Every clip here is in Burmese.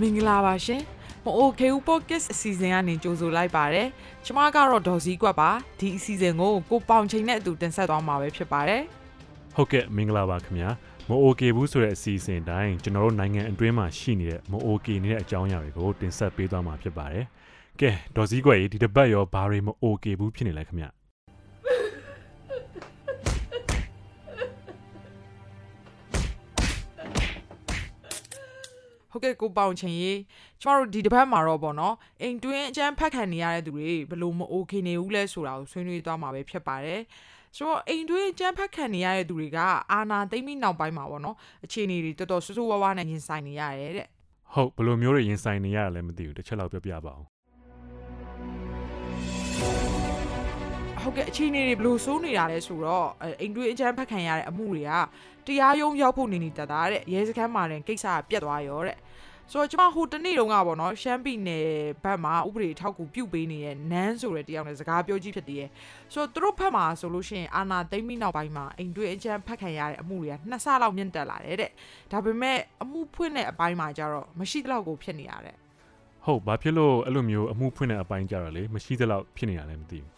မင်္ဂလာပါရှင်မအိုကေဦး podcast အစီအစဉ်ကနေကြိုဆိုလိုက်ပါတယ်ကျမကတော့ဒေါ်စည်းကွက်ပါဒီအစီအစဉ်ကိုကိုပေါင်ချိန်နဲ့အတူတင်ဆက်သွားမှာပဲဖြစ်ပါတယ်ဟုတ်ကဲ့မင်္ဂလာပါခင်ဗျာမအိုကေဘူးဆိုတဲ့အစီအစဉ်တိုင်းကျွန်တော်တို့နိုင်ငံအတွင်းမှာရှိနေတဲ့မအိုကေနေတဲ့အကြောင်းအရာတွေကိုတင်ဆက်ပေးသွားမှာဖြစ်ပါတယ်ကဲဒေါ်စည်းကွယ်ဒီတစ်ပတ်ရောဘာတွေမအိုကေဘူးဖြစ်နေလဲခင်ဗျာ ဟုတ်ကဲ့ကိုပေါင်ချိန်ရေးကျမတို့ဒီတစ်ပတ်မှာတော့ပေါ့နော်အိမ်တွင်းအကျန်းဖက်ခံနေရတဲ့သူတွေဘယ်လို့မ okay နေဘူးလဲဆိုတာကိုဆွေးနွေးသွားမှာပဲဖြစ်ပါတယ်ဆိုတော့အိမ်တွင်းအကျန်းဖက်ခံနေရတဲ့သူတွေကအာနာသိမ့်ပြီးနောက်ပိုင်းမှာပေါ့နော်အခြေအနေတွေတော်တော်ဆူဆူဝါးဝါးနဲ့ရင်ဆိုင်နေရတယ်တဲ့ဟုတ်ဘယ်လိုမျိုးတွေရင်ဆိုင်နေရတာလဲမသိဘူးတစ်ချက်လောက်ပြောပြပါအော ဟုတ်ကဲ့အခြေအနေတွေဘယ်လိုစိုးနေတာလဲဆိုတော့အဲအိမ်တွင်းအကျန်းဖက်ခံရတဲ့အမှုတွေကတရားရုံးရောက်ဖို့နေနေတတ်တာတဲ့ရဲစခန်းမှာလည်းကိစ္စကပြတ်သွားရောတဲ့ဆိုတော့ကျွန်မဟိုတနေ့တုန်းကပေါ့နော်ရှမ်းပြည်နယ်ဘက်မှာဥပဒေထောက်ကူပြုတ်ပေးနေတဲ့နန်းဆိုတဲ့တယောက်နဲ့စကားပြောကြည့်ဖြစ်တည်ရဲ့ဆိုတော့သူတို့ဘက်မှာဆိုလို့ရှိရင်အာနာသိမ့်ပြီးနောက်ပိုင်းမှာအိမ်တွင်းအကျန်းဖက်ခံရတဲ့အမှုတွေကနှစ်ဆလောက်မြင့်တက်လာတယ်တဲ့ဒါပေမဲ့အမှုဖွင့်တဲ့အပိုင်းမှာကျတော့မရှိတော့ကိုဖြစ်နေရတဲ့ဟုတ်ဘာဖြစ်လို့အဲ့လိုမျိုးအမှုဖွင့်တဲ့အပိုင်းကြတော့လေမရှိသလောက်ဖြစ်နေတာလည်းမသိဘူး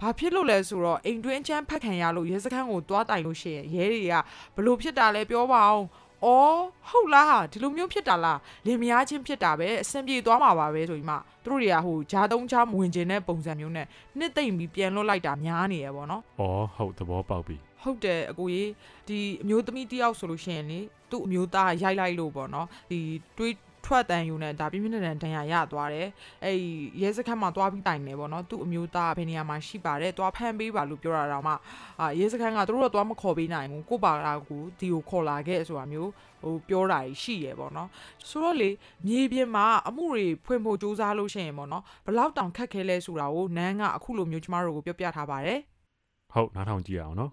ဘာဖြစ်လို့လဲဆိုတော့အိမ်တွင်းအချမ်းဖက်ခံရလို့ရဲစခန်းကိုတွားတိုင်လို့ရှိရင်ရဲတွေကဘလို့ဖြစ်တာလဲပြောပါအောင်။အော်ဟုတ်လားဒီလိုမျိုးဖြစ်တာလားလင်မယားချင်းဖြစ်တာပဲအဆင်ပြေသွားမှာပါပဲဆိုပြီးမှသူတို့တွေကဟိုဂျာတုံးချားဝင်ကျင်တဲ့ပုံစံမျိုးနဲ့နှစ်သိမ့်ပြီးပြန်လွတ်လိုက်တာများနေရပေါ့နော်။အော်ဟုတ်သဘောပေါက်ပြီဟုတ်တယ်အကိုကြီးဒီအမျိုးသမီးတယောက်ဆိုလို့ရှိရင်လေသူ့အမျိုးသားရိုက်လိုက်လို့ပေါ့နော်ဒီတွေး ထွက်တန်ယူနဲ့ဒါပြင်းပြင်းထန်ထန်ဒဏ်ရာရသွားတယ်အဲ့ဒီရဲစခန်းမှာသွားပြီးတိုင်နေပေါ့နော်သူ့အမျိုးသားဘယ်နေရာမှာရှိပါတယ်သွားဖမ်းပေးပါလို့ပြောတာတော့မှအာရဲစခန်းကသူတို့တော့သွားမခေါ်ပေးနိုင်ဘူးကို့ပါလာကူဒီကိုခေါ်လာခဲ့ဆိုတာမျိုးဟိုပြောတာရှိရပေါ့နော်ဆိုတော့လေမြေပြင်မှာအမှုတွေဖွင့်ဖို့စူးစမ်းလို့ရှိရင်ပေါ့နော်ဘလောက်တောင်ခက်ခဲလဲဆိုတာကိုနန်းကအခုလိုမျိုးကျမတို့ကိုပြောပြထားပါတယ်။ဟုတ်နားထောင်ကြည့်ရအောင်နော်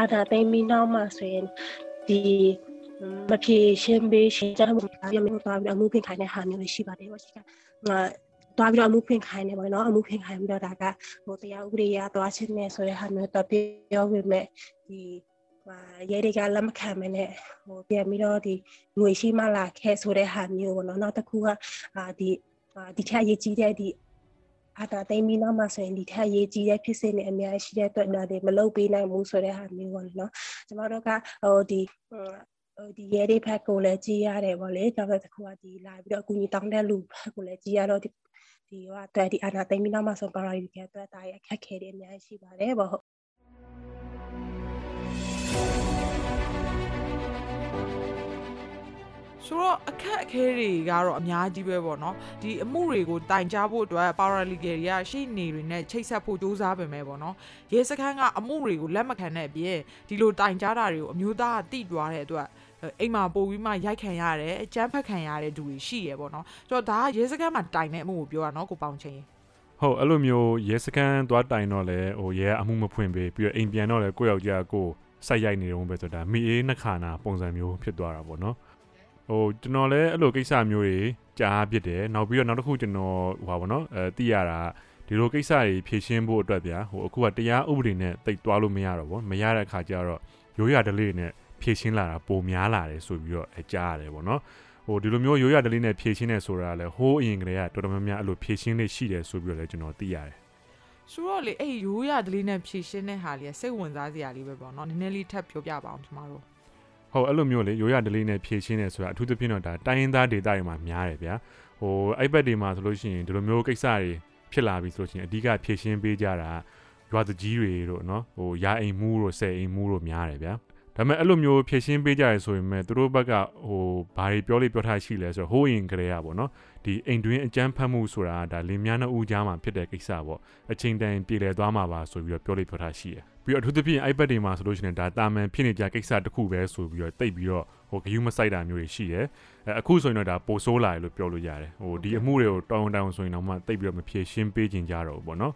အာသာသိမ်းပြီးနောက်မှဆိုရင်ဒီမဖြေရှင်းပေးရှင်းကြမှုပြမျိုးသွားပြီးအမှုဖွင့်ခိုင်းတဲ့ဟာမျိုးလေးရှိပါတယ်ပေါ့ရှိကငါသွားပြီးတော့အမှုဖွင့်ခိုင်းနေပါတော့အမှုဖွင့်ခိုင်းပြီးတော့ဒါကဟိုတရားဥပဒေရသွားချင်းနေဆိုတဲ့ဟာမျိုးတော့ပြောဝင်မဲ့ဒီဟာရဲတွေကလက်မခံမနဲ့ဟိုပြန်ပြီးတော့ဒီငွေရှိမှလာခဲ့ဆိုတဲ့ဟာမျိုးပေါ့နော်နောက်တစ်ခုကအာဒီဒီထက်ရေးကြီးတဲ့ဒီ အာတာသိမ်းပြီးနောက်မှဆိုရင်ဒီထက်ရေးကြီးတဲ့ဖြစ်စဉ်တွေအများကြီးရှိတဲ့အတွက်ဒါတွေမလုပ်ပေးနိုင်ဘူးဆိုတဲ့ဟာမျိုးပေါ့နော်ကျမတို့ကဟိုဒီဟိုဒီရဲတွေဖက်ကိုလည်းကြည်ရတယ်ဗောလေဒါပေမဲ့တစ်ခုကဒီလာပြီးတော့အကူကြီးတောင်းတဲ့လူဖက်ကိုလည်းကြည်ရတော့ဒီဒီဟိုကတဲ့ဒီအာနာသိမ်းပြီးနောက်မှဆိုပါရာဒီကအတွက်ဒါရအခက်ခဲတွေအများကြီးရှိပါတယ်ဗော ဆိုတော့အခက်အခဲတွေကတော့အများကြီးပဲပေါ့နော်ဒီအမှုတွေကိုတိုင်ကြားဖို့အတွက် paralegal တွေကရှေ့နေတွေနဲ့ချိတ်ဆက်ဖို့စူးစမ်းပေမဲ့ပေါ့နော်ရဲစခန်းကအမှုတွေကိုလက်မခံတဲ့အပြင်ဒီလိုတိုင်ကြားတာတွေကိုအမျိုးသားကတိသွားတဲ့အတွက်အိမ်မှာပို့ပြီးမှရိုက်ခံရတယ်အကြမ်းဖက်ခံရတဲ့သူတွေရှိရပေါ့နော်ဆိုတော့ဒါကရဲစခန်းမှာတိုင်တဲ့အမှုကိုပြောတာနော်ကိုပေါင်ချင်း။ဟုတ်အဲ့လိုမျိုးရဲစခန်းသွားတိုင်တော့လဲဟိုရဲအမှုမဖွင့်ပေးပြီးတော့အိမ်ပြန်တော့လဲကိုယ့်ယောက်ျားကိုစိုက်ရိုက်နေတော့ပဲဆိုတာမိအေးနှခါနာပုံစံမျိုးဖြစ်သွားတာပေါ့နော်။ ဟိုကျွန်တော်လည်းအဲ့လိုကိစ္စမျိုးတွေကြားဖြစ်တယ်။နောက်ပြီးတော့နောက်တစ်ခုကျွန်တော်ဟိုပါပေါ့နော်အဲသိရတာဒီလိုကိစ္စတွေဖြေရှင်းဖို့အတွက်ဗျာဟိုအခုကတရားဥပဒေနဲ့တိတ်သွားလို့မရတော့ဘူးမရတဲ့အခါကျတော့ရိုးရဒလေးနဲ့ဖြည့်ရှင်းလာတာပိုများလာတယ်ဆိုပြီးတော့အကြားရတယ်ပေါ့နော်ဟိုဒီလိုမျိုးရိုးရဒလေးနဲ့ဖြည့်ရှင်းနေဆိုတာလည်းဟိုးအရင်ကတည်းကတော်တော်များများအဲ့လိုဖြည့်ရှင်းလေးရှိတယ်ဆိုပြီးတော့လည်းကျွန်တော်သိရတယ်ဆိုတော့လေအဲ့ရိုးရဒလေးနဲ့ဖြည့်ရှင်းတဲ့ဟာလေးကစိတ်ဝင်စားစရာလေးပဲပေါ့နော်နည်းနည်းလေးထပ်ပြောပြပါအောင်ဒီမှာတော့ ဟုတ်အဲ့လိုမျိုးလေရိုးရဒလေးနဲ့ဖြည့်ရှင်းနေဆိုတာအထူးသဖြင့်တော့ဒါတိုင်းရင်းသားဒေသတွေမှာများတယ်ဗျာဟိုအိုက်ဘက်တွေမှာဆိုလို့ရှိရင်ဒီလိုမျိုးကိစ္စတွေဖြစ်လာပြီဆိုလို့ရှိရင်အဓိကဖြည့်ရှင်းပေးကြတာရွာတကြီးတွေတို့နော်ဟိုရာအိမ်မူးတို့ဆယ်အိမ်မူးတို့များတယ်ဗျာဒါပေမဲ့အဲ့လိုမျိုးဖြည့်ရှင်းပေးကြရဆိုရင်မဲ့သူတို့ဘက်ကဟိုဘာတွေပြောလို့ပြောထားရှိလဲဆိုတော့ဟိုးရင်ကလေးอ่ะပေါ့နော် ဒီအိမ်တွင်းအကြမ်းဖက်မှုဆိုတာဒါလင်းများနှစ်ဦးကြားမှာဖြစ်တဲ့ကိစ္စပေါ့အချိန်တန်ပြေလည်သွားမှာပါဆိုပြီးတော့ပြောလို့ပြောထားရှိတယ်ပြီးတော့အထူးသဖြင့် iPad တွေမှာဆိုလို့ရှိရင်ဒါတာမန်ဖြစ်နေကြကိစ္စတစ်ခုပဲဆိုပြီးတော့တိတ်ပြီးတော့ဟိုဂယူးမဆိုင်တာမျိုးတွေရှိတယ်အဲအခုဆိုရင်တော့ဒါပိုဆိုးလာတယ်လို့ပြောလို့ရတယ်ဟိုဒီအမှုတွေကိုတောင်းတောင်းဆိုရင်တော့မှတိတ်ပြီးတော့မဖြေရှင်းပေးခြင်းကြတော့ဘူးပေါ့နော်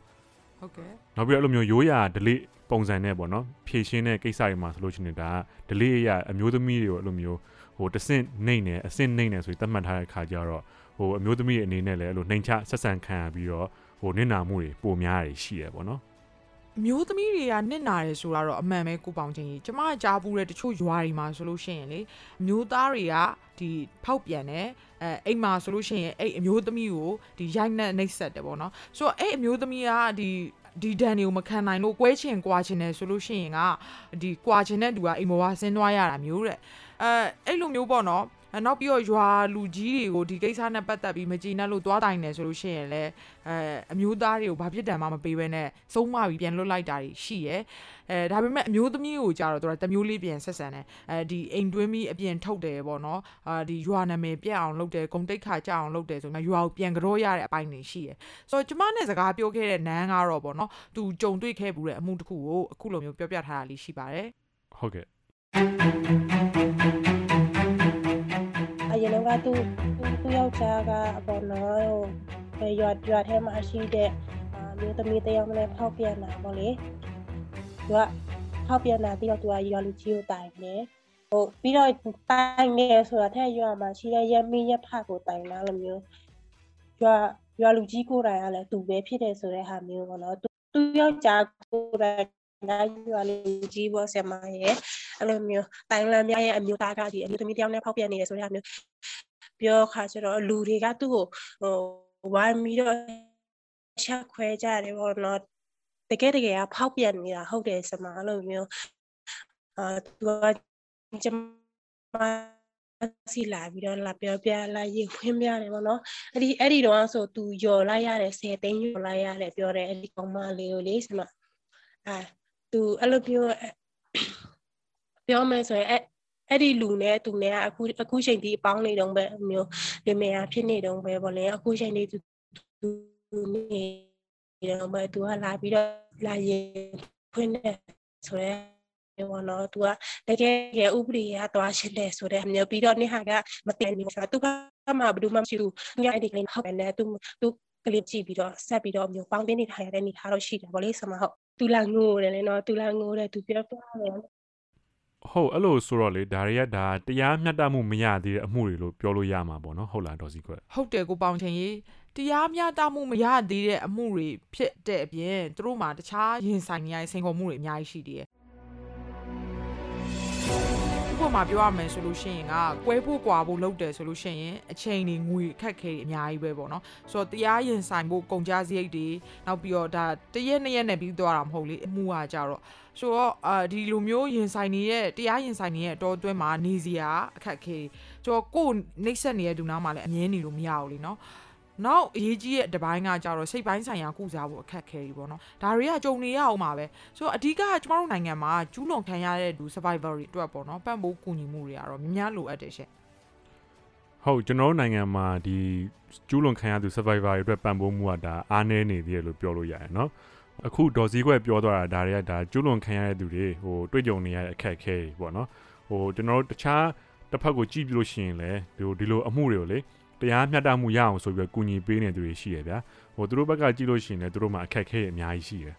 ဟုတ်ကဲ့နောက်ပြီးတော့အဲ့လိုမျိုးရိုးရာ delete ပုံစံနဲ့ပေါ့နော်ဖြည့်ရှင်းတဲ့ကိစ္စတွေမှာဆိုလို့ရှိရင်ဒါက delete ရအမျိုးသမီးတွေကိုအဲ့လိုမျိုးဟိုတဆင့်နှိမ့်နေအဆင့်နှိမ့်နေဆိုပြီးသတ်မှတ်ထားတဲ့ခါကျတော့ ဟိုအမျိုးသမီးတွေအနေနဲ့လည်းအဲ့လိုနှိမ်ချဆက်ဆံခံရပြီးတော့ဟိုနင့်နာမှုတွေပိုများတွေရှိရပေါ့နော်မျိုးသမီးတွေကနစ်နာတယ်ဆိုတာတော့အမှန်ပဲကိုပေါင်ချင်းကြီးကျမကကြားဘူးတဲ့တချို့ရွာတွေမှာဆိုလို့ရှိရင်လေမျိုးသားတွေကဒီဖောက်ပြန်တယ်အဲအိမ်မှာဆိုလို့ရှိရင်အဲ့အမျိုးသမီးကိုဒီရိုက်နှက်နှိပ်စက်တယ်ပေါ့နော်ဆိုတော့အဲ့အမျိုးသမီးကဒီဒီဒန်တွေကိုမခံနိုင်လို့ကွဲချင်ကွာချင်တယ်ဆိုလို့ရှိရင်ကဒီကွာချင်တဲ့သူကအိမ်ဘဝဆင်းသွားရတာမျိုးတဲ့အဲအဲ့လိုမျိုးပေါ့နော် နောက်ပြီးတော့ရွာလူကြီးတွေကိုဒီကိစ္စနဲ့ပတ်သက်ပြီးမကြည်နပ်လို့သွားတိုင်နေဆိုလို့ရှိရင်လည်းအဲအမျိုးသားတွေကိုဘာဖြစ်တယ်မှမပေးဘဲနဲ့ဆုံးမပြီးပြန်လွတ်လိုက်တာတွေရှိရဲအဲဒါပေမဲ့အမျိုးသမီးကိုကြတော့သူကတမျိုးလေးပြန်ဆက်ဆံတယ်အဲဒီအိမ်တွင်းပြီးအပြင်ထုတ်တယ်ပေါ့နော်အာဒီရွာနာမည်ပြက်အောင်လုပ်တယ်ဂုံတိတ်ခါကြအောင်လုပ်တယ်ဆိုတော့ရွာကိုပြန်ကြောရတဲ့အပိုင်းတွေရှိရဲဆိုတော့ကျမနဲ့စကားပြောခဲ့တဲ့နန်းကတော့ပေါ့နော်သူကြုံတွေ့ခဲ့ဘူးတဲ့အမှုတစ်ခုကိုအခုလိုမျိုးပြောပြထားတာလေးရှိပါတယ်ဟုတ်ကဲ့အ ရင်ကသူသူယောက်ျားကပေါ့နော်ဟိုရွာရွာထဲမှာရှိတဲ့မျိုးသမီးတယောက်နဲ့ဖောက်ပြန်တာပေါ့လေသူကဖောက်ပြန်တာပြီးတော့သူကရွာလူကြီးကိုတိုင်တယ်ဟိုပြီးတော့တိုင်နေဆိုတာထက်ရွာမှာရှိတဲ့ရမင်းရဖကိုတိုင်လာလို့မျိုးရွာရွာလူကြီးကိုတိုင်ကလည်းသူပဲဖြစ်တယ်ဆိုတဲ့ဟာမျိုးပေါ့နော်သူယောက်ျားကိုတိုင် နာရွာလူကြီးပေါ့ဆရာမရဲ့အဲ့လိုမျိုးတိုင်လန်များရဲ့အမျိုးသားကဒီအမျိုးသမီးတယောက်နဲ့ဖောက်ပြန်နေတယ်ဆိုတဲ့ဟာမျိုးပြောခါကျတော့လူတွေကသူ့ကိုဟိုဝိုင်းပြီးတော့ချက်ခွဲကြတယ်ပေါ့နော်တကယ်တကယ်ကဖောက်ပြန်နေတာဟုတ်တယ်စမအဲ့လိုမျိုးအာသူကကျမစီလာပြီးတော့လာပြောပြလာရေးခွင်းပြတယ်ပေါ့နော်အဲ့ဒီအဲ့ဒီတော့ဆိုသူယော်လိုက်ရတယ်10သိန်းယော်လိုက်ရတယ်ပြောတယ်အဲ့ဒီကောင်မလေးကိုလေစမအာ သူအဲ့လိုပြောပြောမယ်ဆိုရင်အဲ့အဲ့ဒီလူနဲ့သူနဲ့အခုအခုချိန်ဒီအပေါင်းနေတော့ပဲမျိုးလင်မယားဖြစ်နေတော့ပဲဗောလေအခုချိန်ဒီသူသူနေတော့ပဲသူကလာပြီးတော့လာရင်ဖွင့်နေဆိုရဲဘောနော်သူကတကယ်ကဥပဒေရသွားရှင်းတယ်ဆိုတဲ့မျိုးပြီးတော့နေဟာကမတင်ဘူးဆိုတော့သူကမှဘယ်သူမှမရှိဘူးသူကအဲ့ဒီကလေးဟုတ်တယ်သူသူကလေးကြည့်ပြီးတော့ဆက်ပြီးတော့မျိုးပေါင်းတင်းနေထားရတဲ့နေထားတော့ရှိတယ်ဗောလေဆမဟုတ် သူလာငိုတယ်လေနော်သူလာငိုတယ်သူပြောပြတယ်ဟုတ်အဲ့လိုဆိုတော့လေဒါတွေကဒါတရားမျှတမှုမရသေးတဲ့အမှုတွေလို့ပြောလို့ရမှာပေါ့နော်ဟုတ်လားဒေါ်စီခွက်ဟုတ်တယ်ကိုပေါင်ချင်းကြီးတရားမျှတမှုမရသေးတဲ့အမှုတွေဖြစ်တဲ့အပြင်သူတို့မှာတခြားရင်ဆိုင်နေရတဲ့စိန်ခေါ်မှုတွေအများကြီးရှိသေးတယ်ဥ ပမာပြောရမယ်ဆိုလို့ရှိရင်ကကွဲဖို့ကွာဖို့လုပ်တယ်ဆိုလို့ရှိရင်အချိန်တွေငွေအခက်ခဲတွေအများကြီးပဲပေါ့နော်ဆိုတော့တရားရင်ဆိုင်ဖို့ကုန်ကြစရိတ်တွေနောက်ပြီးတော့ဒါတရက်နှစ်ရက်နဲ့ပြီးသွားတာမဟုတ်လေအမှုကကြတော့ဆိုတော့အာဒီလိုမျိုးရင်ဆိုင်နေတဲ့တရားရင်ဆိုင်နေတဲ့အတော်အတွင်းမှာနေစရာအခက်ခဲဆိုတော့ကိုယ်နှိမ့်ဆက်နေတဲ့ဒူနာမှာလည်းအမြဲနေလို့မရဘူးလीနော် နောက်အရေးကြီးတဲ့တပိုင်းကကြတော့စိတ်ပိုင်းဆိုင်ရာကုစားဖို့အခက်ခဲကြီးပေါ့နော်ဒါတွေကကြုံနေရအောင်ပါပဲဆိုတော့အဓိကကျမတို့နိုင်ငံမှာကျူးလွန်ခံရတဲ့လူ survivor တွေအတွက်ပေါ့နော်ပံ့ပိုးကူညီမှုတွေကတော့များများလိုအပ်တယ်ရှင့်ဟုတ်ကျွန်တော်နိုင်ငံမှာဒီကျူးလွန်ခံရသူ survivor တွေအတွက်ပံ့ပိုးမှုကဒါအားနည်းနေသေးတယ်လို့ပြောလို့ရတယ်နော်အခုဒေါ်စည်းခွဲပြောသွားတာဒါတွေကဒါကျူးလွန်ခံရတဲ့သူတွေဟိုတွေ့ကြုံနေရတဲ့အခက်အခဲတွေပေါ့နော်ဟိုကျွန်တော်တို့တခြားတစ်ဖက်ကိုကြည့်ပြလို့ရှိရင်လည်းဒီဒီလိုအမှုတွေကိုလေ တရားမျှတမှုရအောင်ဆိုပြီးကူညီပေးနေသူတွေရှိရဗျာဟိုသူတို့ဘက်ကကြည့်လို့ရှိရင်လည်းသူတို့မှာအခက်အခဲအများကြီးရှိတယ်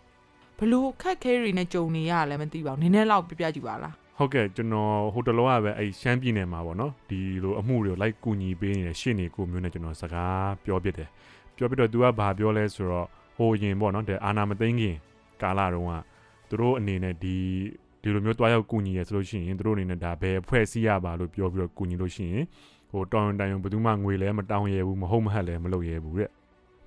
ဘလို့ခက်ခဲတွေနဲ့ကြုံနေရလဲမသိပါဘူးနည်းနည်းလောက်ပြပြကြည့်ပါလားဟုတ်ကဲ့ကျွန်တော်ဟိုတလောကပဲအဲ့ရှမ်းပြည်နယ်မှာပေါ့နော်ဒီလိုအမှုတွေကိုလိုက်ကူညီပေးနေတဲ့ရှင့်နေကိုမျိုးနဲ့ကျွန်တော်စကားပြောပြတယ်ပြောပြတော့ तू ကဘာပြောလဲဆိုတော့ဟိုရင်ပေါ့နော်တဲ့အာနာမသိငခင်ကာလတုန်းကသူတို့အနေနဲ့ဒီဒီလိုမျိုးတွားရောက်ကူညီရဆိုလို့ရှိရင်သူတို့အနေနဲ့ဒါဘယ်အဖွဲ့အစည်းရပါလို့ပြောပြီးတော့ကူညီလို့ရှိရင် ဟိုတောင်းတိုင်ဘယ်သူမှငွေလဲမတောင်းရဘူးမဟုတ်မဟတ်လဲမလုပ်ရဘူးတဲ့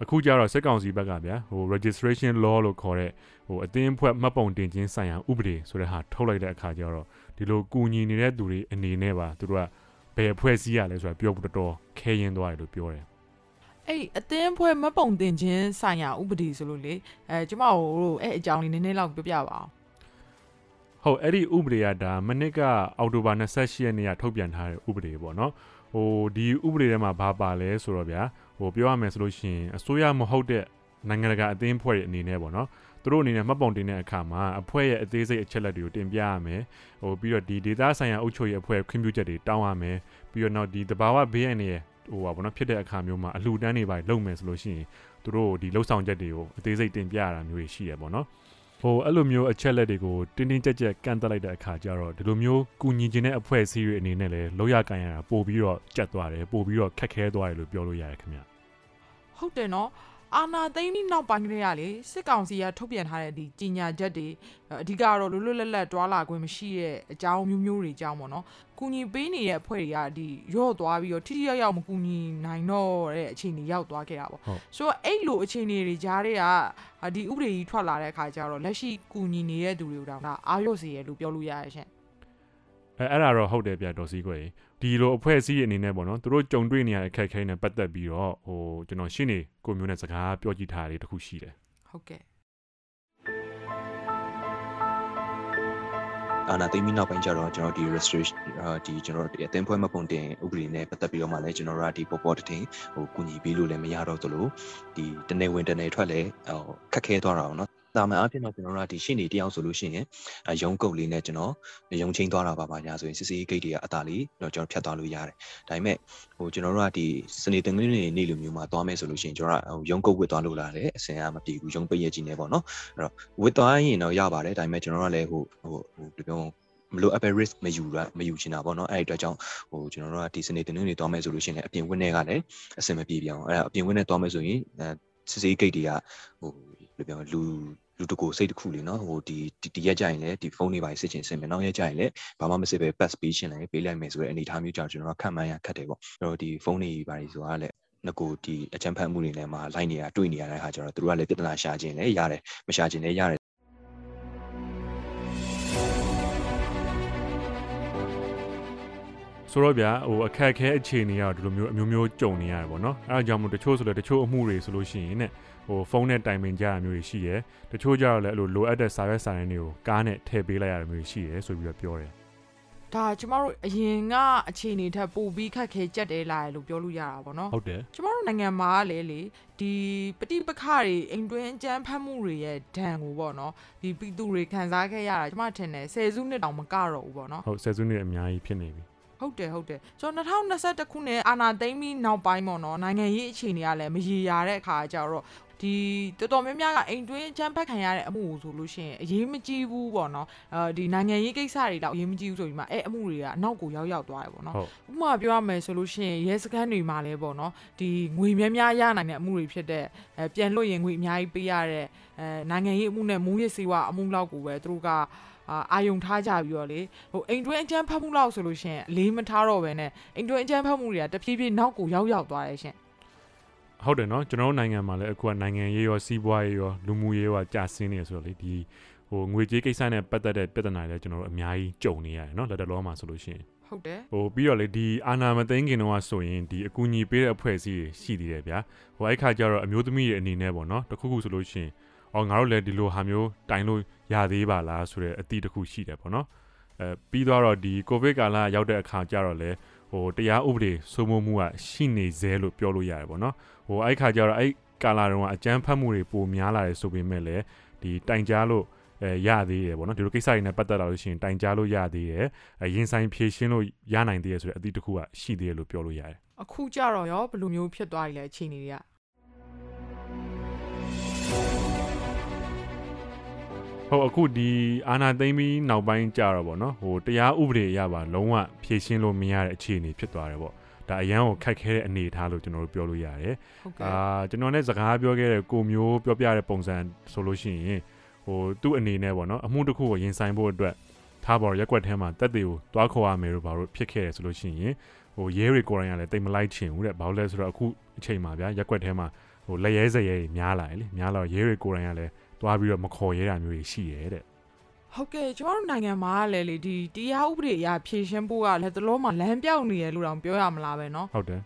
အခုကျတော့စစ်ကောင်စီဘက်ကဗျာဟို registration law လို့ခေါ်တဲ့ဟိုအသင်းဖွဲ့မှတ်ပုံတင်ခြင်းဆိုင်ရာဥပဒေဆိုတဲ့ဟာထုတ်လိုက်တဲ့အခါကျတော့ဒီလိုကူညီနေတဲ့သူတွေအနေနဲ့ပါသူတို့ကဘယ်ဖွဲ့စည်းရလဲဆိုတာပြောဖို့တော်တော်ခဲရင်သွားတယ်လို့ပြောတယ်အဲ့အသင်းဖွဲ့မပုံတင်ခြင်းဆိုင်ရာဥပဒေဆိုလို့လေအဲကျမတို့အဲ့အကြောင်းလေးနည်းနည်းလောက်ပြောပြပါအောင်ဟုတ်အဲ့ဒီဥပဒေကဒါမနစ်ကအောက်တိုဘာ28ရက်နေ့ကထုတ်ပြန်ထားတဲ့ဥပဒေပေါ့နော် ဟိုဒီဥပဒေထဲမှာဘာပါလဲဆိုတော့ဗျာဟိုပြောရမယ်ဆိုလို့ရှိရင်အစိုးရမဟုတ်တဲ့နိုင်ငံတကာအသင်းဖွဲ့ရဲ့အနေနဲ့ပေါ့နော်သူတို့အနေနဲ့မှတ်ပုံတင်တဲ့အခါမှာအဖွဲ့ရဲ့အသေးစိတ်အချက်လက်တွေကိုတင်ပြရမယ်ဟိုပြီးတော့ဒီ data ဆိုင်ရာအုပ်ချုပ်ရေးအဖွဲ့ခွင့်ပြုချက်တွေတောင်းရမယ်ပြီးတော့နောက်ဒီတဘာဝဘေးအန္တရာယ်ဟိုပါဘောနော်ဖြစ်တဲ့အခါမျိုးမှာအလှူဒန်းတွေပါလုပ်မယ်ဆိုလို့ရှိရင်သူတို့ဒီလှုပ်ဆောင်ချက်တွေကိုအသေးစိတ်တင်ပြရတာမျိုးရှိရပေါ့နော် ဟိုအဲ့လိုမျိုးအချက်လက်တွေကိုတင်းတင်းကြပ်ကြပ်ကန့်တက်လိုက်တဲ့အခါကျတော့ဒီလိုမျိုးကူညီခြင်းတဲ့အဖွဲ့အစည်းတွေအနေနဲ့လည်းလောက်ရကန်ရတာပို့ပြီးတော့ကြက်သွားတယ်ပို့ပြီးတော့ခက်ခဲသွားတယ်လို့ပြောလို့ရတယ်ခင်ဗျဟုတ်တယ်နော် အာနာသိန်းပြီးနောက်ပိုင်းကလေးကလေစစ်ကောင်စီကထုတ်ပြန်ထားတဲ့ဒီကြီးညာချက်တွေအဓိကတော့လွတ်လွတ်လပ်လပ်တွာလာခွင့်မရှိတဲ့အကြောင်းမျိုးမျိုးတွေအကြောင်းပေါ့နော်။ကူညီပေးနေတဲ့အဖွဲ့တွေကဒီရော့သွားပြီးတော့ထိထိရောက်ရောက်မကူညီနိုင်တော့တဲ့အခြေအနေရောက်သွားခဲ့တာပေါ့ဟုတ်။ဆိုတော့အဲ့လိုအခြေအနေတွေကြားတွေကဒီဥပဒေကြီးထွက်လာတဲ့အခါကျတော့လက်ရှိကူညီနေတဲ့သူတွေကိုတော့ဒါအားရစေရလို့ပြောလို့ရရရှင် အဲအဲ့ဒါတော့ဟုတ်တယ်ဗျဒေါ်စီကွယ်ဒီလိုအဖွဲ့အစည်းအနေနဲ့ပေါ့နော်သူတို့ကြုံတွေ့နေရတဲ့အခက်အခဲနဲ့ပတ်သက်ပြီးတော့ဟိုကျွန်တော်ရှင်းနေကိုမျိုးနဲ့စကားပြောကြည့်ထားတယ်တခုရှိတယ်။ဟုတ်ကဲ့အာနာသိမ်းပြီးနောက်ပိုင်းကျတော့ကျွန်တော်ဒီ restriction အာဒီကျွန်တော်တို့ဒီအသင်းဖွဲ့မှပုံတင်ဥပဒေနဲ့ပတ်သက်ပြီးတော့မှလည်းကျွန်တော်တို့ကဒီပေါ်ပေါ်တတင်ဟိုကူညီပေးလို့လည်းမရတော့သလိုဒီတနေဝင်တနေထွက်လည်းဟိုခက်ခဲသွားတာပေါ့နော် တာမန်အဖြစ်တော့ကျွန်တော်တို့ကဒီရှင်းနေတယောက်ဆိုလို့ရှိရင်အရုံးကုတ်လေးနဲ့ကျွန်တော်ရုံးချင်းသွားတာပါပါညာဆိုရင်စစ်စေးဂိတ်တွေကအတာလေးတော့ကျွန်တော်ဖြတ်သွားလို့ရတယ်ဒါပေမဲ့ဟိုကျွန်တော်တို့ကဒီစနေတင်ကလေးနေနေလိုမျိုးမှာသွားမယ်ဆိုလို့ရှိရင်ကျွန်တော်ကဟိုရုံးကုတ်ဝစ်သွားလို့လာတယ်အစင်ကမပြေဘူးရုံးပိတ်ရကြီးနေပေါ့နော်အဲ့တော့ဝစ်သွားရင်တော့ရပါတယ်ဒါပေမဲ့ကျွန်တော်တို့ကလည်းဟိုဟိုဟိုဘယ်လိုပြောမလို့ apple risk မယူရမယူချင်တာပေါ့နော်အဲ့ဒီအတွက်ကြောင့်ဟိုကျွန်တော်တို့ကဒီစနေတင်တွေသွားမယ်ဆိုလို့ရှိရင်လည်းအပြင်ဝင်းတွေကလည်းအဆင်မပြေပြောင်းအဲ့ဒါအပြင်ဝင်းနဲ့သွားမယ်ဆိုရင်အဲစစ်စေးဂိတ်တွေကဟို ဘယ်လိုပြောလူလူတကိုစိတ်တစ်ခုလေနော်ဟိုဒီဒီဒီရက်ကြရင်လည်းဒီဖုန်းတွေပါစစ်ချင်စင်မယ်နောက်ရက်ကြရင်လည်းဘာမှမစစ်ပဲ pass ပေးချင်လည်းပေးလိုက်မယ်ဆိုတဲ့အနေအထားမျိုးကြောင့်ကျွန်တော်ကခံမှန်းရခက်တယ်ပေါ့အဲ့တော့ဒီဖုန်းတွေပါတွေဆိုတာလည်းငကိုဒီအချမ်းဖတ်မှုတွေနဲ့မှာလိုက်နေတာတွေ့နေရတဲ့အခါကျတော့သူတို့ကလည်းပြဿနာရှာခြင်းလည်းရတယ်မရှာခြင်းလည်းရတယ်ဆိုတော့ဗျာဟိုအခက်အခဲအခြေအနေကတော့ဒီလိုမျိုးအမျိုးမျိုးကြုံနေရတယ်ပေါ့နော်အဲဒါကြောင့်မို့တချို့ဆိုလည်းတချို့အမှုတွေဆိုလို့ရှိရင်ね ဟိုဖုန်းနဲ့တိုင်ပင်ကြရမျိုးတွေရှိရယ်တချို့ကြတော့လည်းအဲ့လိုလိုအပ်တဲ့စာရွက်စာတမ်းတွေကိုကားနဲ့ထည့်ပေးလိုက်ရတာမျိုးတွေရှိရယ်ဆိုပြီးတော့ပြောတယ်။ဒါကျမတို့အရင်ကအခြေအနေထက်ပိုပြီးခက်ခဲကြက်တဲလာတယ်လို့ပြောလို့ရတာပေါ့နော်။ဟုတ်တယ်ကျမတို့နိုင်ငံမှာကလေလေဒီပဋိပက္ခတွေအိမ်တွင်းအကြမ်းဖက်မှုတွေရဲ့ဒဏ်ကိုပေါ့နော်ဒီပြည်သူတွေခံစားခဲ့ရတာကျမထင်တယ်ဆယ်စုနှစ်တောင်မကတော့ဘူးပေါ့နော်ဟုတ်ဆယ်စုနှစ်အများကြီးဖြစ်နေပြီဟုတ်တယ်ဟုတ်တယ်ကျွန်တော်2021ခုနှစ်အာနာသိမ့်ပြီးနောက်ပိုင်းပေါ့နော်နိုင်ငံရေးအခြေအနေကလည်းမရေရာတဲ့အခါကျတော့ ဒီတော်တော်များများကအိမ်တွင်းအချမ်းဖက်ခံရတဲ့အမှုကိုဆိုလို့ရှိရင်အရေးမကြီးဘူးပေါ့နော်အဲဒီနိုင်ငံရေးကိစ္စတွေတော့အရေးမကြီးဘူးဆိုပြီးမှအဲအမှုတွေကအနောက်ကိုရောက်ရောက်သွားတယ်ပေါ့နော်ဟုတ်ဥပမာပြောရမယ်ဆိုလို့ရှိရင်ရဲစခန်းတွေမှာလည်းပေါ့နော်ဒီငွေများများရနိုင်တဲ့အမှုတွေဖြစ်တဲ့အဲပြန်လွတ်ရင်ငွေအများကြီးပေးရတဲ့အဲနိုင်ငံရေးအမှုနဲ့မူးယစ်စေဝါအမှုလောက်ကိုပဲသူတို့ကအာအာယုံထားကြပြီးတော့လေဟိုအိမ်တွင်းအကျန်းဖတ်မှုလောက်ဆိုလို့ရှိရင်အလေးမထားတော့ပဲနဲ့အိမ်တွင်းအကျန်းဖတ်မှုတွေကတဖြည်းဖြည်းနောက်ကိုရောက်ရောက်သွားတယ်ရှင် ဟုတ်တယ်နော်ကျွန်တော်တို့နိုင်ငံမှာလည်းအခုကနိုင်ငံရေးရောစီးပွားရေးရောလူမှုရေးရောကြာဆင်းနေဆိုတော့လေဒီဟိုငွေကြေးကိစ္စနဲ့ပတ်သက်တဲ့ပြဿနာတွေလည်းကျွန်တော်တို့အများကြီးကြုံနေရတယ်နော်လက်တလောမှာဆိုလို့ရှိရင်ဟုတ်တယ်ဟိုပြီးတော့လေဒီအာနာမသိန်းခင်တော့ဆိုရင်ဒီအကူအညီပေးတဲ့အဖွဲ့အစည်းတွေရှိသေးတယ်ဗျာဟိုအဲ့ခါကျတော့အမျိုးသမီးတွေအနေနဲ့ပေါ့နော်တခုခုဆိုလို့ရှိရင်အော်ငါတို့လည်းဒီလိုဟာမျိုးတိုင်လို့ရသေးပါလားဆိုတဲ့အသည့်တစ်ခုရှိတယ်ပေါ့နော်အဲပြီးတော့ဒီကိုဗစ်ကာလရောက်တဲ့အခါကျတော့လေ ဟိုတရားဥပဒေစိုးမိုးမှုကရှိနေသေးလို့ပြောလို့ရတယ်ပေါ့နော်ဟိုအဲ့ခါကျတော့အဲ့ကာလာတုန်းကအကြမ်းဖက်မှုတွေပိုများလာတယ်ဆိုပေမဲ့လည်းဒီတိုင်ကြားလို့အဲရသေးတယ်ပေါ့နော်ဒီလိုကိစ္စတွေနဲ့ပတ်သက်လာလို့ရှိရင်တိုင်ကြားလို့ရသေးတယ်အဲရင်ဆိုင်ဖြည့်ရှင်းလို့ရနိုင်သေးတယ်ဆိုတဲ့အသည့်တစ်ခုကရှိသေးတယ်လို့ပြောလို့ရတယ်အခုကြတော့ရောဘယ်လိုမျိုးဖြစ်သွားပြီလဲအခြေအနေတွေက ဟုတ်အခုဒီအာနာသိမ့်ပြီးနောက်ပိုင်းကြာတော့ဗောနော်ဟိုတရားဥပဒေအရပါလုံးဝဖြည့်ရှင်းလို့မရတဲ့အခြေအနေဖြစ်သွားတယ်ဗောဒါအရန်ကိုခက်ခဲတဲ့အနေအထားလို့ကျွန်တော်တို့ပြောလို့ရတယ်ဟုတ်အာကဲ့ကျွန်တော်နဲ့စကားပြောခဲ့တဲ့ကိုမျိုးပြောပြတဲ့ပုံစံဆိုလို့ရှိရင်ဟိုသူ့အနေနဲ့ဗောနော်အမှုတစ်ခုကိုရင်ဆိုင်ဖို့အတွက်ထားပေါ်ရက်ွက်ထဲမှာတက်တွေကိုတွားခေါ်ရမယ်လို့ဘာလို့ဖြစ်ခဲ့တယ်ဆိုလို့ရှိရင်ဟိုရဲတွေကိုယ်တိုင်ကလည်းတိတ်မလိုက်ချင်ဘူးတဲ့ဘာလို့လဲဆိုတော့အခုအချိန်မှာဗျာရက်ွက်ထဲမှာဟိုလက်ရဲစရဲတွေများလာတယ်လေများလာတော့ရဲတွေကိုယ်တိုင်ကလည်း တွားပြီးတော့မခေါ်ရဲတာမျိုးတွေရှိရဲတဲ့ ဟုတ်ကဲ့ကျမတို့နိုင်ငံမှာကလည်းလေဒီတရားဥပဒေအရာဖြည့်ရှင်းဖို့ကလည်းတလုံးမှာလမ်းပြောက်နေရလို့တောင်ပြောရမလားပဲเนาะ ဟုတ်တယ်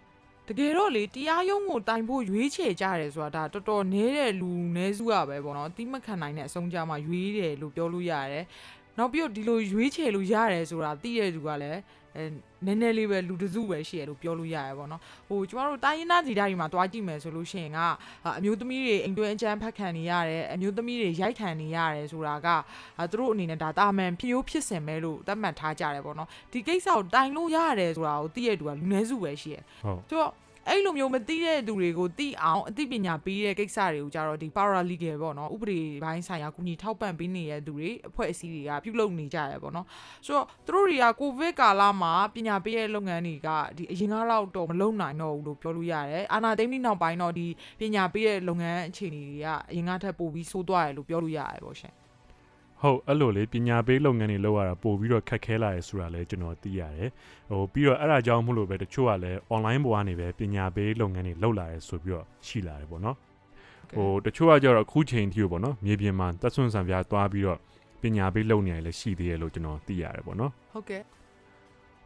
တကယ်တော့လေတရားရုံးကိုတိုင်ဖို့ရွေးချယ်ကြတယ်ဆိုတာဒါတော်တော်နည်းတဲ့လူနည်းစုရပဲပေါ့နော်တိမခံနိုင်တဲ့အဆုံးကြမှာရွေးတယ်လို့ပြောလို့ရတယ်နောက်ပြီးတော့ဒီလိုရွေးချယ်လို့ရတယ်ဆိုတာသိရတဲ့သူကလည်း အဲနည်းနည်းလေးပဲလူတစုပဲရှိရလို့ပြောလို့ရတယ်ပေါ့နော်ဟိုကျမတို့တိုင်းရင်းသားဒေသတွေမှာတွားကြည့်မယ်ဆိုလို့ရှိရင်ကအမျိုးသမီးတွေအိမ်တွင်းအကျန်းဖက်ခံနေရတယ်အမျိုးသမီးတွေရိုက်ခံနေရတယ်ဆိုတာကအဲသူတို့အနေနဲ့ဒါတာမန်ဖြိုးဖြစ်စင်မဲလို့သတ်မှတ်ထားကြတယ်ပေါ့နော်ဒီကိစ္စကိုတိုင်လို့ရတယ်ဆိုတာကိုသိရတဲ့သူကလူနည်းစုပဲရှိရဟုတ်ဆိုတော့ အဲ့လိုမျိုးမသိတဲ့သူတွေကိုသိအောင်အသိပညာပေးတဲ့ကိစ္စတွေကိုကြတော့ဒီ paralegal ပေါ့နော်ဥပဒေဘိုင်းဆိုင်ရာကုညီထောက်ပံ့ပေးနေတဲ့သူတွေအဖွဲ့အစည်းတွေကပြုလုပ်နေကြရပေါ့နော်ဆိုတော့သူတို့တွေကကိုဗစ်ကာလမှာပညာပေးတဲ့လုပ်ငန်းတွေကဒီအရင်ကလောက်တော့မလုံနိုင်တော့ဘူးလို့ပြောလို့ရတယ်အာနာသိမ့်ပြီးနောက်ပိုင်းတော့ဒီပညာပေးတဲ့လုပ်ငန်းအခြေအနေတွေကအရင်ကထက်ပိုပြီးဆိုးသွားတယ်လို့ပြောလို့ရတယ်ပေါ့ရှင် ဟုတ်အဲ့လိုလေပညာပေးလုပ်ငန်းတွေလုပ်ရတာပို့ပြီးတော့ခက်ခဲလာရဲဆိုတာလည်းကျွန်တော်သိရတယ်ဟိုပြီးတော့အဲ့ဒါကြောင့်မို့လို့ပဲတချို့ကလည်း online ပေါ်ကနေပဲပညာပေးလုပ်ငန်းတွေလုပ်လာရဲဆိုပြီးတော့ရှိလာတယ်ပေါ့နော်ဟိုတချို့ကကြတော့အခုချိန်ထိပေါ့နော်မြေပြင်မှာတက်ဆွန့်ဆံပြားသွားပြီးတော့ပညာပေးလုပ်နေရလည်းရှိသေးတယ်လို့ကျွန်တော်သိရတယ်ပေါ့နော်ဟုတ်ကဲ့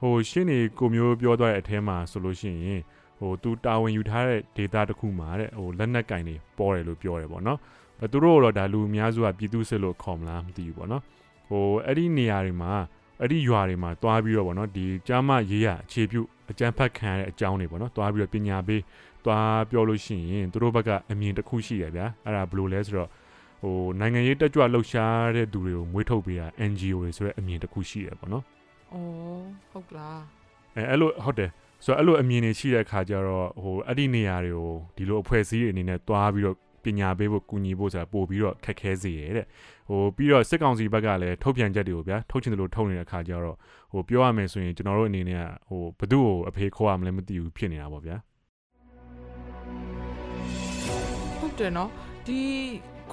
ဟိုရှင်းနေကိုမျိုးပြောသွားတဲ့အထဲမှာဆိုလို့ရှိရင်ဟိုသူတာဝန်ယူထားတဲ့ data တစ်ခုမှာတဲ့ဟိုလက်နက်ကင်တွေပေါ်တယ်လို့ပြောတယ်ပေါ့နော်အဲ သူတို့တော့ဒါလူအများစုကပြည်သူစစ်လို့ခေါ်မလားမသိဘူးပေါ့နော်ဟိုအဲ့ဒီနေရာတွေမှာအဲ့ဒီရွာတွေမှာတွားပြီးတော့ပေါ့နော်ဒီကြားမရေးရအခြေပြုအကြမ်းဖက်ခံရတဲ့အကြောင်းတွေပေါ့နော်တွားပြီးတော့ပညာပေးတွားပြောလို့ရှိရင်သူတို့ဘက်ကအမြင်တစ်ခုရှိရဗျာအဲ့ဒါဘယ်လိုလဲဆိုတော့ဟိုနိုင်ငံရေးတက်ကြွလှုပ်ရှားတဲ့သူတွေကိုမွေးထုတ်ပေးတာ NGO တွေဆိုတဲ့အမြင်တစ်ခုရှိရပေါ့နော်ဩဟုတ်လားအဲအဲ့လိုဟုတ်တယ်ဆိုတော့အဲ့လိုအမြင်တွေရှိတဲ့အခါကျတော့ဟိုအဲ့ဒီနေရာတွေကိုဒီလိုအဖွဲ့အစည်းတွေအနေနဲ့တွားပြီးတော့ ပညာပေးဖို့ကူညီဖို့ဆိုတာပို့ပြီးတော့ခက်ခဲစေရတဲ့ဟိုပြီးတော့စစ်ကောင်စီဘက်ကလည်းထုတ်ပြန်ချက်တွေကိုဗျာထုတ်ချင်တယ်လို့ထုတ်နေတဲ့အခါကျတော့ဟိုပြောရမယ်ဆိုရင်ကျွန်တော်တို့အနေနဲ့ကဟိုဘသူ့ကိုအဖေခေါ်ရမလဲမသိဘူးဖြစ်နေတာပေါ့ဗျာဟုတ်တယ်နော်ဒီ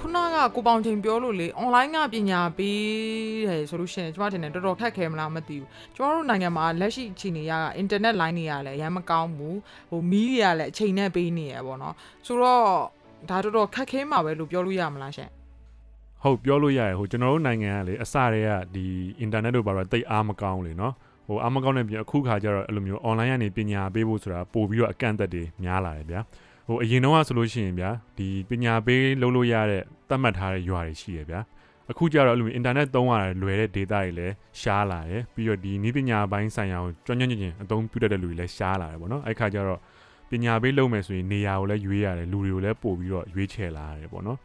ခုနကကိုပေါင်ချိန်ပြောလို့လေ online ကပညာပေးတယ်ဆိုလို့ရှိရင်ကျမထင်တယ်တော်တော်ခက်ခဲမလားမသိဘူးကျမတို့နိုင်ငံမှာလက်ရှိအခြေအနေရက internet line တွေကလည်းအရမ်းမကောင်းဘူးဟိုမီးတွေကလည်းအချိန်နဲ့ပေးနေရပေါ့နော်ဆိုတော့ ဒါတော်တော်ခက်ခဲမှာပဲလို့ပြောလို့ရမလားရှင်ဟုတ်ပြောလို့ရတယ်ဟိုကျွန်တော်တို့နိုင်ငံကလေအစတည်းကဒီ internet တို့ဘာတော့တိတ်အားမကောင်းလေနော်ဟိုအားမကောင်းတဲ့ပြင်အခုခါကျတော့အဲ့လိုမျိုး online ကနေပညာပေးဖို့ဆိုတာပို့ပြီးတော့အကန့်အသတ်တွေများလာတယ်ဗျာဟိုအရင်တော့ဆိုလို့ရှိရင်ဗျာဒီပညာပေးလုပ်လို့ရတဲ့သတ်မှတ်ထားတဲ့ရွာတွေရှိရဗျာအခုကျတော့အဲ့လိုမျိုး internet သုံးရတာလွယ်တဲ့ data တွေလည်းရှားလာတယ်ပြီးတော့ဒီနည်းပညာပိုင်းဆိုင်ရာကိုကျွမ်းကျွမ်းကျင်ကျင်အသုံးပြုတတ်တဲ့လူတွေလည်းရှားလာတယ်ပေါ့နော်အဲ့ခါကျတော့ပ ညာပေးလုပ်မယ်ဆိုရင်နေရာကိုလည်းရွေးရတယ်လူတွေကိုလည်းပို့ပြီးတော့ရွေးချယ်လာရတယ်ပေါ့နော်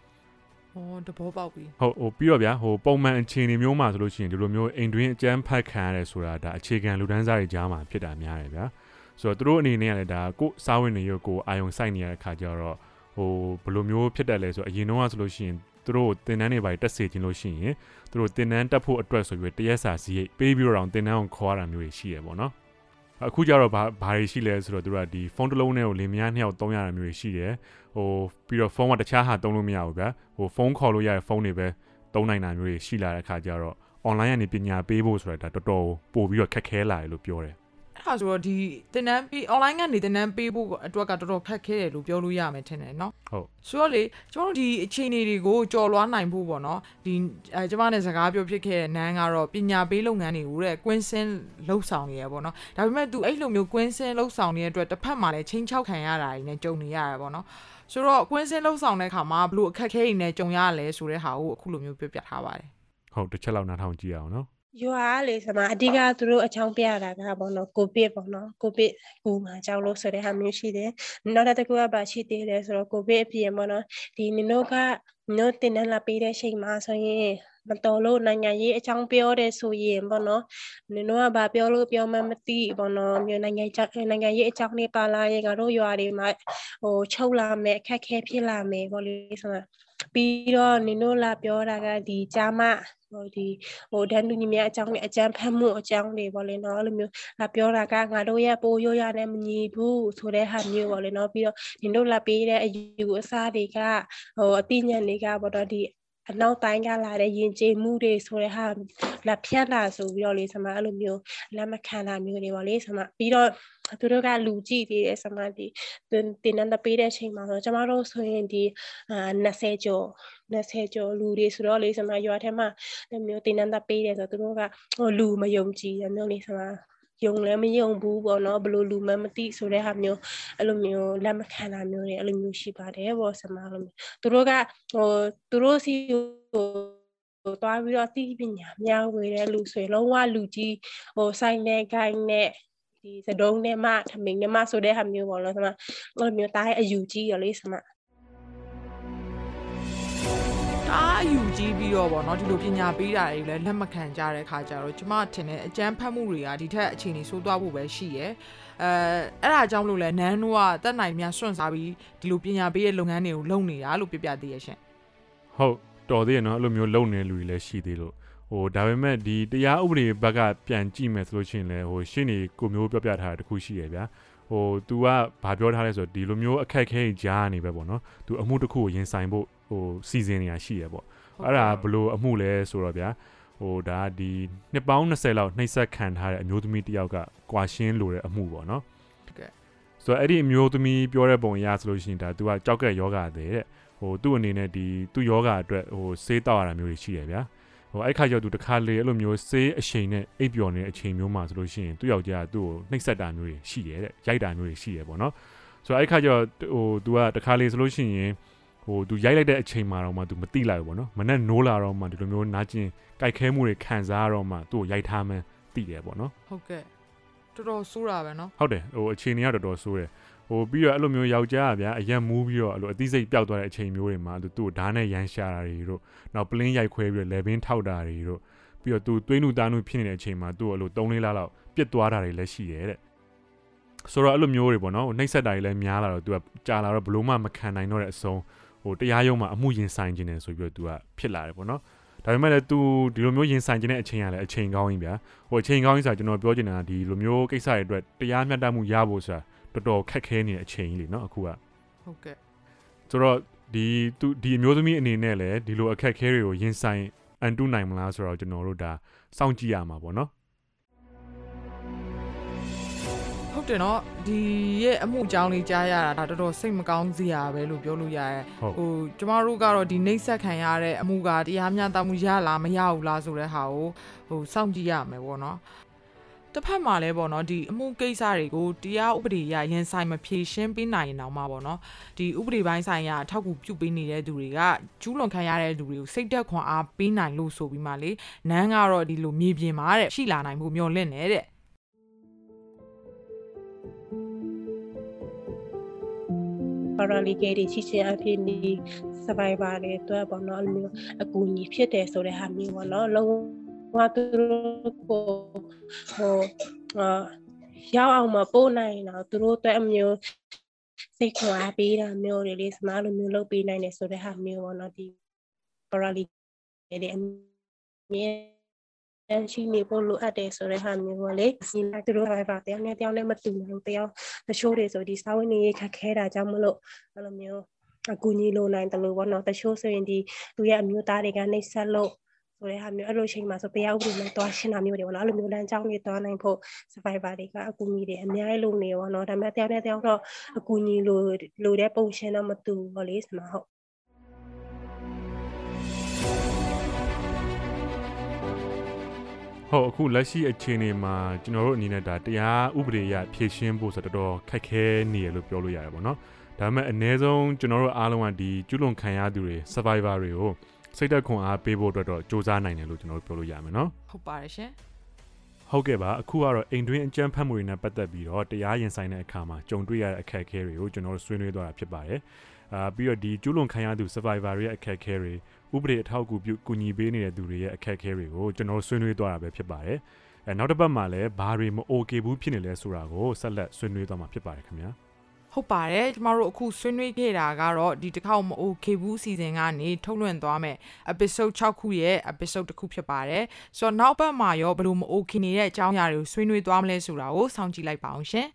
ဩတဘောပေါက်ပြီဟုတ်ဟိုပြီးတော့ဗျာဟိုပုံမှန်အခြေအနေမျိုးမှာဆိုလို့ရှိရင်ဒီလိုမျိုးအိမ်တွင်းအကြမ်းဖက်ခံရတယ်ဆိုတာဒါအခြေခံလူဒန်းစားတွေကြားမှာဖြစ်တာများတယ်ဗျာဆိုတော့သူတို့အနေနဲ့ကလည်းဒါကိုယ်စားဝင်နေရကိုအာယုံစိုက်နေရတဲ့ခါကျတော့ဟိုဘယ်လိုမျိုးဖြစ်တယ်လဲဆိုတော့အရင်တော့ဆိုလို့ရှိရင်သူတို့တင်တန်းတွေပါတက်စေခြင်းလို့ရှိရင်သူတို့တင်တန်းတက်ဖို့အတွက်ဆိုပြီးတရက်စာစီးရိတ်ပေးပြီးတော့တင်တန်းကိုခေါ်ရတာမျိုးတွေရှိရပေါ့နော် အခုကျတော့ဘာဘာတွေရှိလဲဆိုတော့သူတို့ကဒီဖုန်းတစ်လုံးနဲ့ကိုလင်မယားနှစ်ယောက်သုံးရတာမျိုးတွေရှိတယ်ဟိုပြီးတော့ဖုန်းကတခြားဟာသုံးလို့မရဘူးဗျာဟိုဖုန်းခေါ်လို့ရတဲ့ဖုန်းတွေပဲသုံးနိုင်တာမျိုးတွေရှိလာတဲ့ခါကျတော့ online ကနေပညာပေးဖို့ဆိုတာဒါတော်တော်ပို့ပြီးတော့ခက်ခဲလာတယ်လို့ပြောတယ် အဲ့ဒါဆိုတော့ဒီသင်တန်းပေး online ကနေသင်တန်းပေးဖို့အတွက်ကတော်တော်ခက်ခဲတယ်လို့ပြောလို့ရမယ်ထင်တယ်နော်ဟုတ်ဆိုတော့လေကျွန်တော်တို့ဒီအခြေအနေတွေကိုကြော်လွှားနိုင်ဖို့ပေါ့နော်ဒီအဲကျမနဲ့စကားပြောဖြစ်ခဲ့တဲ့နန်းကတော့ပညာပေးလုပ်ငန်းတွေကိုတဲ့ကွင်းစင်းလှုပ်ဆောင်နေရပေါ့နော်ဒါပေမဲ့ तू အဲ့လိုမျိုးကွင်းစင်းလှုပ်ဆောင်နေတဲ့အတွက်တစ်ဖက်မှာလည်းချင်းချောက်ခံရတာတွေနဲ့ကြုံနေရရပေါ့နော်ဆိုတော့ကွင်းစင်းလှုပ်ဆောင်တဲ့အခါမှာဘလို့အခက်အခဲတွေနဲ့ကြုံရရလဲဆိုတဲ့ဟာကိုအခုလိုမျိုးပြောပြထားပါတယ်ဟုတ်တစ်ချက်လောက်နားထောင်ကြည့်အောင်နော် ရွာကလေဆမအဓိကသူတို့အချောင်းပြရတာကဘောနော်ကိုဗစ်ပေါ့နော်ကိုဗစ်ကိုမှာကြောက်လို့ဆိုတဲ့ဟာမျိုးရှိတယ်နောက်တစ်ခုကပါရှိသေးတယ်ဆိုတော့ကိုဗစ်အပြင်ပေါ့နော်ဒီနင်တို့ကနင်တို့တင်တန်းလာပေးတဲ့ချိန်မှာဆိုရင်မတော်လို့နိုင်ငံရေးအကြောင်းပြောတယ်ဆိုရင်ပေါ့နော်နင်တို့ကဘာပြောလို့ပြောမှမသိပေါ့နော်မြို့နိုင်ငံကြောင့်နိုင်ငံရေးအကြောင်းလေးပါလာရင်ကတော့ရွာတွေမှာဟိုချုပ်လာမယ်အခက်ခဲဖြစ်လာမယ်ပေါ့လေဆိုတော့ ပြီးတော့နင်တို့လာပြောတာကဒီဂျာမဟိုဒီဟိုဒန်တူညီမြအကြောင်းနဲ့အကြမ်းဖက်မှုအကြောင်းတွေပေါ့လေနော်အဲ့လိုမျိုးလာပြောတာကငါတို့ရဲ့ပိုးရိုးရနဲ့မညီဘူးဆိုတဲ့ဟာမျိုးပေါ့လေနော်ပြီးတော့နင်တို့လာပေးတဲ့အယူအဆတွေကဟိုအသိဉာဏ်တွေကပေါ့တော့ဒီ အနောက်တိုင်းကလာတဲ့ယဉ်ကျေးမှုတွေဆိုတဲ့ဟာလက်ဖြတ်လာဆိုပြီးတော့လေဆမအဲ့လိုမျိုးလက်မခံတာမျိုးတွေပေါ့လေဆမပြီးတော့သူတို့ကလူကြည့်သေးတယ်ဆမဒီတင်နန်းတပေးတဲ့အချိန်မှာတော့ကျမတို့ဆိုရင်ဒီအာ20ကျော်20ကျော်လူတွေဆိုတော့လေဆမရွာထဲမှာအဲ့မျိုးတင်နန်းတပေးတယ်ဆိုတော့သူတို့ကဟိုလူမယုံကြည်တယ်မျိုးလေဆမ ယုံလည်းမယုံဘူးပေါ့နော်ဘယ်လိုလူမှမသိဆိုတဲ့ဟာမျိုးအဲ့လိုမျိုးလက်မခံတာမျိုးတွေအဲ့လိုမျိုးရှိပါတယ်ပေါ့ဆမအဲ့လိုမျိုးသူတို့ကဟိုသူတို့စီဟိုဟိုတွားပြီးတော့သိပညာမျှဝေတဲ့လူဆိုရင်လုံးဝလူကြီးဟိုဆိုင်နဲ့ဂိုင်းနဲ့ဒီစတုံးနဲ့မှထမင်းနဲ့မှဆိုတဲ့ဟာမျိုးပေါ့နော်ဆမအဲ့လိုမျိုးတားရဲ့အယူကြီးရလေဆမ တအားယူကြည့်ပြီးတော့ဗောနော်ဒီလိုပညာပေးတာတွေလည်းလက်မခံကြတဲ့ခါကျတော့ကျမထင်တယ်အကျန်းဖတ်မှုတွေကဒီထက်အခြေအနေဆိုးသွားဖို့ပဲရှိရယ်အဲအဲ့ဒါကြောင့်လို့လဲနန်းတို့ကတက်နိုင်များစွန့်စားပြီးဒီလိုပညာပေးရဲ့လုပ်ငန်းတွေကိုလုပ်နေတာလို့ပြပြသေးရရှင်ဟုတ်တော်သေးရနော်အဲ့လိုမျိုးလုံနေလူတွေလည်းရှိသေးလို့ဟိုဒါပေမဲ့ဒီတရားဥပဒေဘက်ကပြန်ကြည့်မယ်ဆိုလို့ရှိရင်လည်းဟိုရှင်းနေကိုမျိုးပြောပြထားတာတခုရှိရဗျာဟို तू ကဘာပြောထားလဲဆိုတော့ဒီလိုမျိုးအခက်အခဲကြီးကြားနေပဲပေါ့နော် तू အမှုတစ်ခုကိုရင်ဆိုင်ဖို့ ဟိုစီစဉ်နေတာရှိရပေါ့အဲ့ဒါဘလို့အမှုလဲဆိုတော့ဗျာဟိုဒါဒီနှစ်ပေါင်း20လောက်နှိပ်စက်ခံထားတဲ့အမျိုးသမီးတစ်ယောက်ကကွာရှင်းလို့တဲ့အမှုပေါ့နော်တကယ်ဆိုတော့အဲ့ဒီအမျိုးသမီးပြောတဲ့ပုံအရဆိုလို့ရှိရင်ဒါ तू ကကြောက်ကက်ယောဂတဲ့တဲ့ဟိုသူ့အနေနဲ့ဒီသူ့ယောဂအတွက်ဟိုဆေးတောက်ရတာမျိုးတွေရှိရဗျာဟိုအဲ့ခါကျတော့သူတစ်ခါလေအဲ့လိုမျိုးဆေးအချိန်နဲ့အိပ်ပျော်နေတဲ့အချိန်မျိုးမှာဆိုလို့ရှိရင်သူ့ယောက်ျားကသူ့ကိုနှိပ်စက်တာမျိုးတွေရှိတယ်တဲ့ရိုက်တာမျိုးတွေရှိရပေါ့နော်ဆိုတော့အဲ့ခါကျတော့ဟို तू ကတစ်ခါလေဆိုလို့ရှိရင် ဟို तू ရိုက်လိုက်တဲ့အချိန်မှာတော့မှ तू မတိလိုက်ဘူးပေါ့နော်မနဲ့နိုးလာတော့မှဒီလိုမျိုးနာကျင်ကြိုက်ခဲမှုတွေခံစားရတော့မှသူ့ကိုရိုက်ထားမှန်းတိတယ်ပေါ့နော်ဟုတ်ကဲ့တော်တော်ဆိုးတာပဲနော်ဟုတ်တယ်ဟိုအခြေအနေကတော်တော်ဆိုးတယ်ဟိုပြီးတော့အဲ့လိုမျိုးယောက်ျားကဗျာအရက်မူးပြီးတော့အဲ့လိုအသိစိတ်ပျောက်သွားတဲ့အချိန်မျိုးတွေမှာသူသူ့ကိုဓာတ်နဲ့ရမ်းရှာတာတွေတို့နောက်ပလင်းရိုက်ခွဲပြီးတော့လေဘင်းထောက်တာတွေတို့ပြီးတော့သူသွေးနုသားနုဖြစ်နေတဲ့အချိန်မှာသူ့ကိုအဲ့လို3လေးလလောက်ပြစ်သွားတာတွေလည်းရှိတယ်တဲ့ဆိုတော့အဲ့လိုမျိုးတွေပေါ့နော်ဟိုနှိပ်စက်တာတွေလည်းများလာတော့သူကကြာလာတော့ဘလို့မှမခံနိုင်တော့တဲ့အဆုံး ဟိုတရားရုံးမှာအမှုရင်ဆိုင်ခြင်းတယ်ဆိုပြီးတော့သူကဖြစ်လာတယ်ပေါ့နော်ဒါပေမဲ့လည်း तू ဒီလိုမျိုးရင်ဆိုင်ခြင်းတဲ့အချိန်ကလည်းအချိန်ကောင်းကြီးဗျာဟိုအချိန်ကောင်းကြီးဆိုတာကျွန်တော်ပြောချင်တာကဒီလိုမျိုးကိစ္စတွေအတွက်တရားမျှတမှုရဖို့ဆိုတာတော်တော်ခက်ခဲနေတဲ့အချိန်ကြီးလေနော်အခုကဟုတ်ကဲ့ဆိုတော့ဒီသူဒီအမျိုးသမီးအနေနဲ့လည်းဒီလိုအခက်ခဲတွေကိုရင်ဆိုင်အန်တုနိုင်မလားဆိုတော့ကျွန်တော်တို့ဒါစောင့်ကြည့်ရမှာပေါ့နော် ဟုတ်တယ်နော်ဒီရဲ့အမှုအကြောင်းလေးကြားရတာဒါတော်တော်စိတ်မကောင်းစရာပဲလို့ပြောလို့ရတယ်ဟုတ်ဟိုကျမတို့ကတော့ဒီနှိပ်စက်ခံရတဲ့အမှုကတရားမျှတမှုရလားမရဘူးလားဆိုတဲ့ဟာကိုဟိုစောင့်ကြည့်ရမယ်ပေါ့နော်တစ်ဖက်မှာလည်းပေါ့နော်ဒီအမှုကိစ္စတွေကိုတရားဥပဒေအရရင်ဆိုင်မဖြေရှင်းပေးနိုင်ရင်တော့မှာပေါ့နော်ဒီဥပဒေပိုင်းဆိုင်ရာအထောက်အကူပြုပေးနေတဲ့သူတွေကကျူးလွန်ခံရတဲ့လူတွေကိုစိတ်သက်ခွန်အားပေးနိုင်လို့ဆိုပြီးမှလေနန်းကတော့ဒီလိုမြေပြင်မှာတဲ့ရှိလာနိုင်မှုမျှော်လင့်နေတဲ့ ပါရာလီကယ်တွေချစ်ချင်းအဖြစ်နေ survivor တွေအတွက်ပေါ့နော်အဲ့လိုမျိုးအကူအညီဖြစ်တယ်ဆိုတဲ့ဟာမျိုးပေါ့နော်လုံးဝသူတို့ကိုဟိုအာရောက်အောင်မပို့နိုင်တော့သူတို့အတွက်အမျိုးစိတ်ခွာပေးတာမျိုးတွေလေးစမားလိုမျိုးလုပ်ပေးနိုင်တယ်ဆိုတဲ့ဟာမျိုးပေါ့နော်ဒီပါရာလီကယ်တွေအမြဲ တမ်းရှိနေဖို့လိုအပ်တယ်ဆိုတဲ့ဟာမျိုးပေါ့လေဒီလိုက်သူတို့ survivor တယောက်နဲ့တယောက်နဲ့မတူနိုင်ဘူးတယောက်တချို့တွေဆိုဒီစာဝင်နေခက်ခဲတာကြောင့်မလို့အဲ့လိုမျိုးအကူညီလိုနိုင်တယ်လို့ပေါ့နော်တချို့ဆိုရင်ဒီသူရဲ့အမျိုးသားတွေကနှိပ်စက်လို့ဆိုတဲ့ဟာမျိုးအဲ့လိုချိန်မှာဆိုတရားဥပဒေနဲ့တွားရှင်းတာမျိုးတွေပေါ့နော်အဲ့လိုမျိုးလမ်းကြောင်းတွေတွားနိုင်ဖို့ survivor တွေကအကူအညီတွေအများကြီးလုပ်နေပေါ့နော်ဒါပေမဲ့တယောက်နဲ့တယောက်တော့အကူအညီလိုလိုတဲ့ပုံရှင်းတော့မတူဘူးပေါ့လေစမဟုတ် ဟုတ်အခုလက်ရှိအခြေအနေမှာကျွန်တော်တို့အနေနဲ့ဒါတရားဥပဒေအရဖြည့်ရှင်းဖို့ဆိုတော့တော်တော်ခက်ခဲနေရလို့ပြောလို့ရတယ်ပေါ့နော်ဒါပေမဲ့အ ਨੇ ဆုံးကျွန်တော်တို့အားလုံးကဒီကျွလွန်ခံရသူတွေ survivor တွေကိုစိတ်သက်ခွန်အားပေးဖို့အတွက်တော့စူးစမ်းနိုင်တယ်လို့ကျွန်တော်တို့ပြောလို့ရမယ်နော်ဟုတ်ပါတယ်ရှင်ဟုတ်ကဲ့ပါအခုကတော့အိမ်တွင်းအကြမ်းဖက်မှုတွေနဲ့ပတ်သက်ပြီးတော့တရားရင်ဆိုင်တဲ့အခါမှာကြုံတွေ့ရတဲ့အခက်အခဲတွေကိုကျွန်တော်တို့ဆွေးနွေးသွားတာဖြစ်ပါတယ် အာပြီးတော့ဒီကျူးလွန်ခံရသူ survivor တွေရဲ့အခက်အခဲတွေဥပဒေအထောက်အကူပြုကူညီပေးနေတဲ့သူတွေရဲ့အခက်အခဲတွေကိုကျွန်တော်တို့ဆွေးနွေးသွားတာပဲဖြစ်ပါတယ်အဲနောက်တစ်ပတ်မှာလည်းဘာတွေမ okay ဘူးဖြစ်နေလဲဆိုတာကိုဆက်လက်ဆွေးနွေးသွားမှာဖြစ်ပါတယ်ခင်ဗျာဟုတ်ပါတယ်ကျမတို့အခုဆွေးနွေးခဲ့တာကတော့ဒီတစ်ခေါက်မ okay ဘူးအစီအစဉ်ကနေထုတ်လွှင့်သွားမယ် episode 6ခုရဲ့ episode တစ်ခုဖြစ်ပါတယ်ဆိုတော့နောက်ပတ်မှာရောဘယ်လိုမ okay နေတဲ့အကြောင်းအရာတွေကိုဆွေးနွေးသွားမလဲဆိုတာကိုစောင့်ကြည့်လိုက်ပါအောင်ရှင်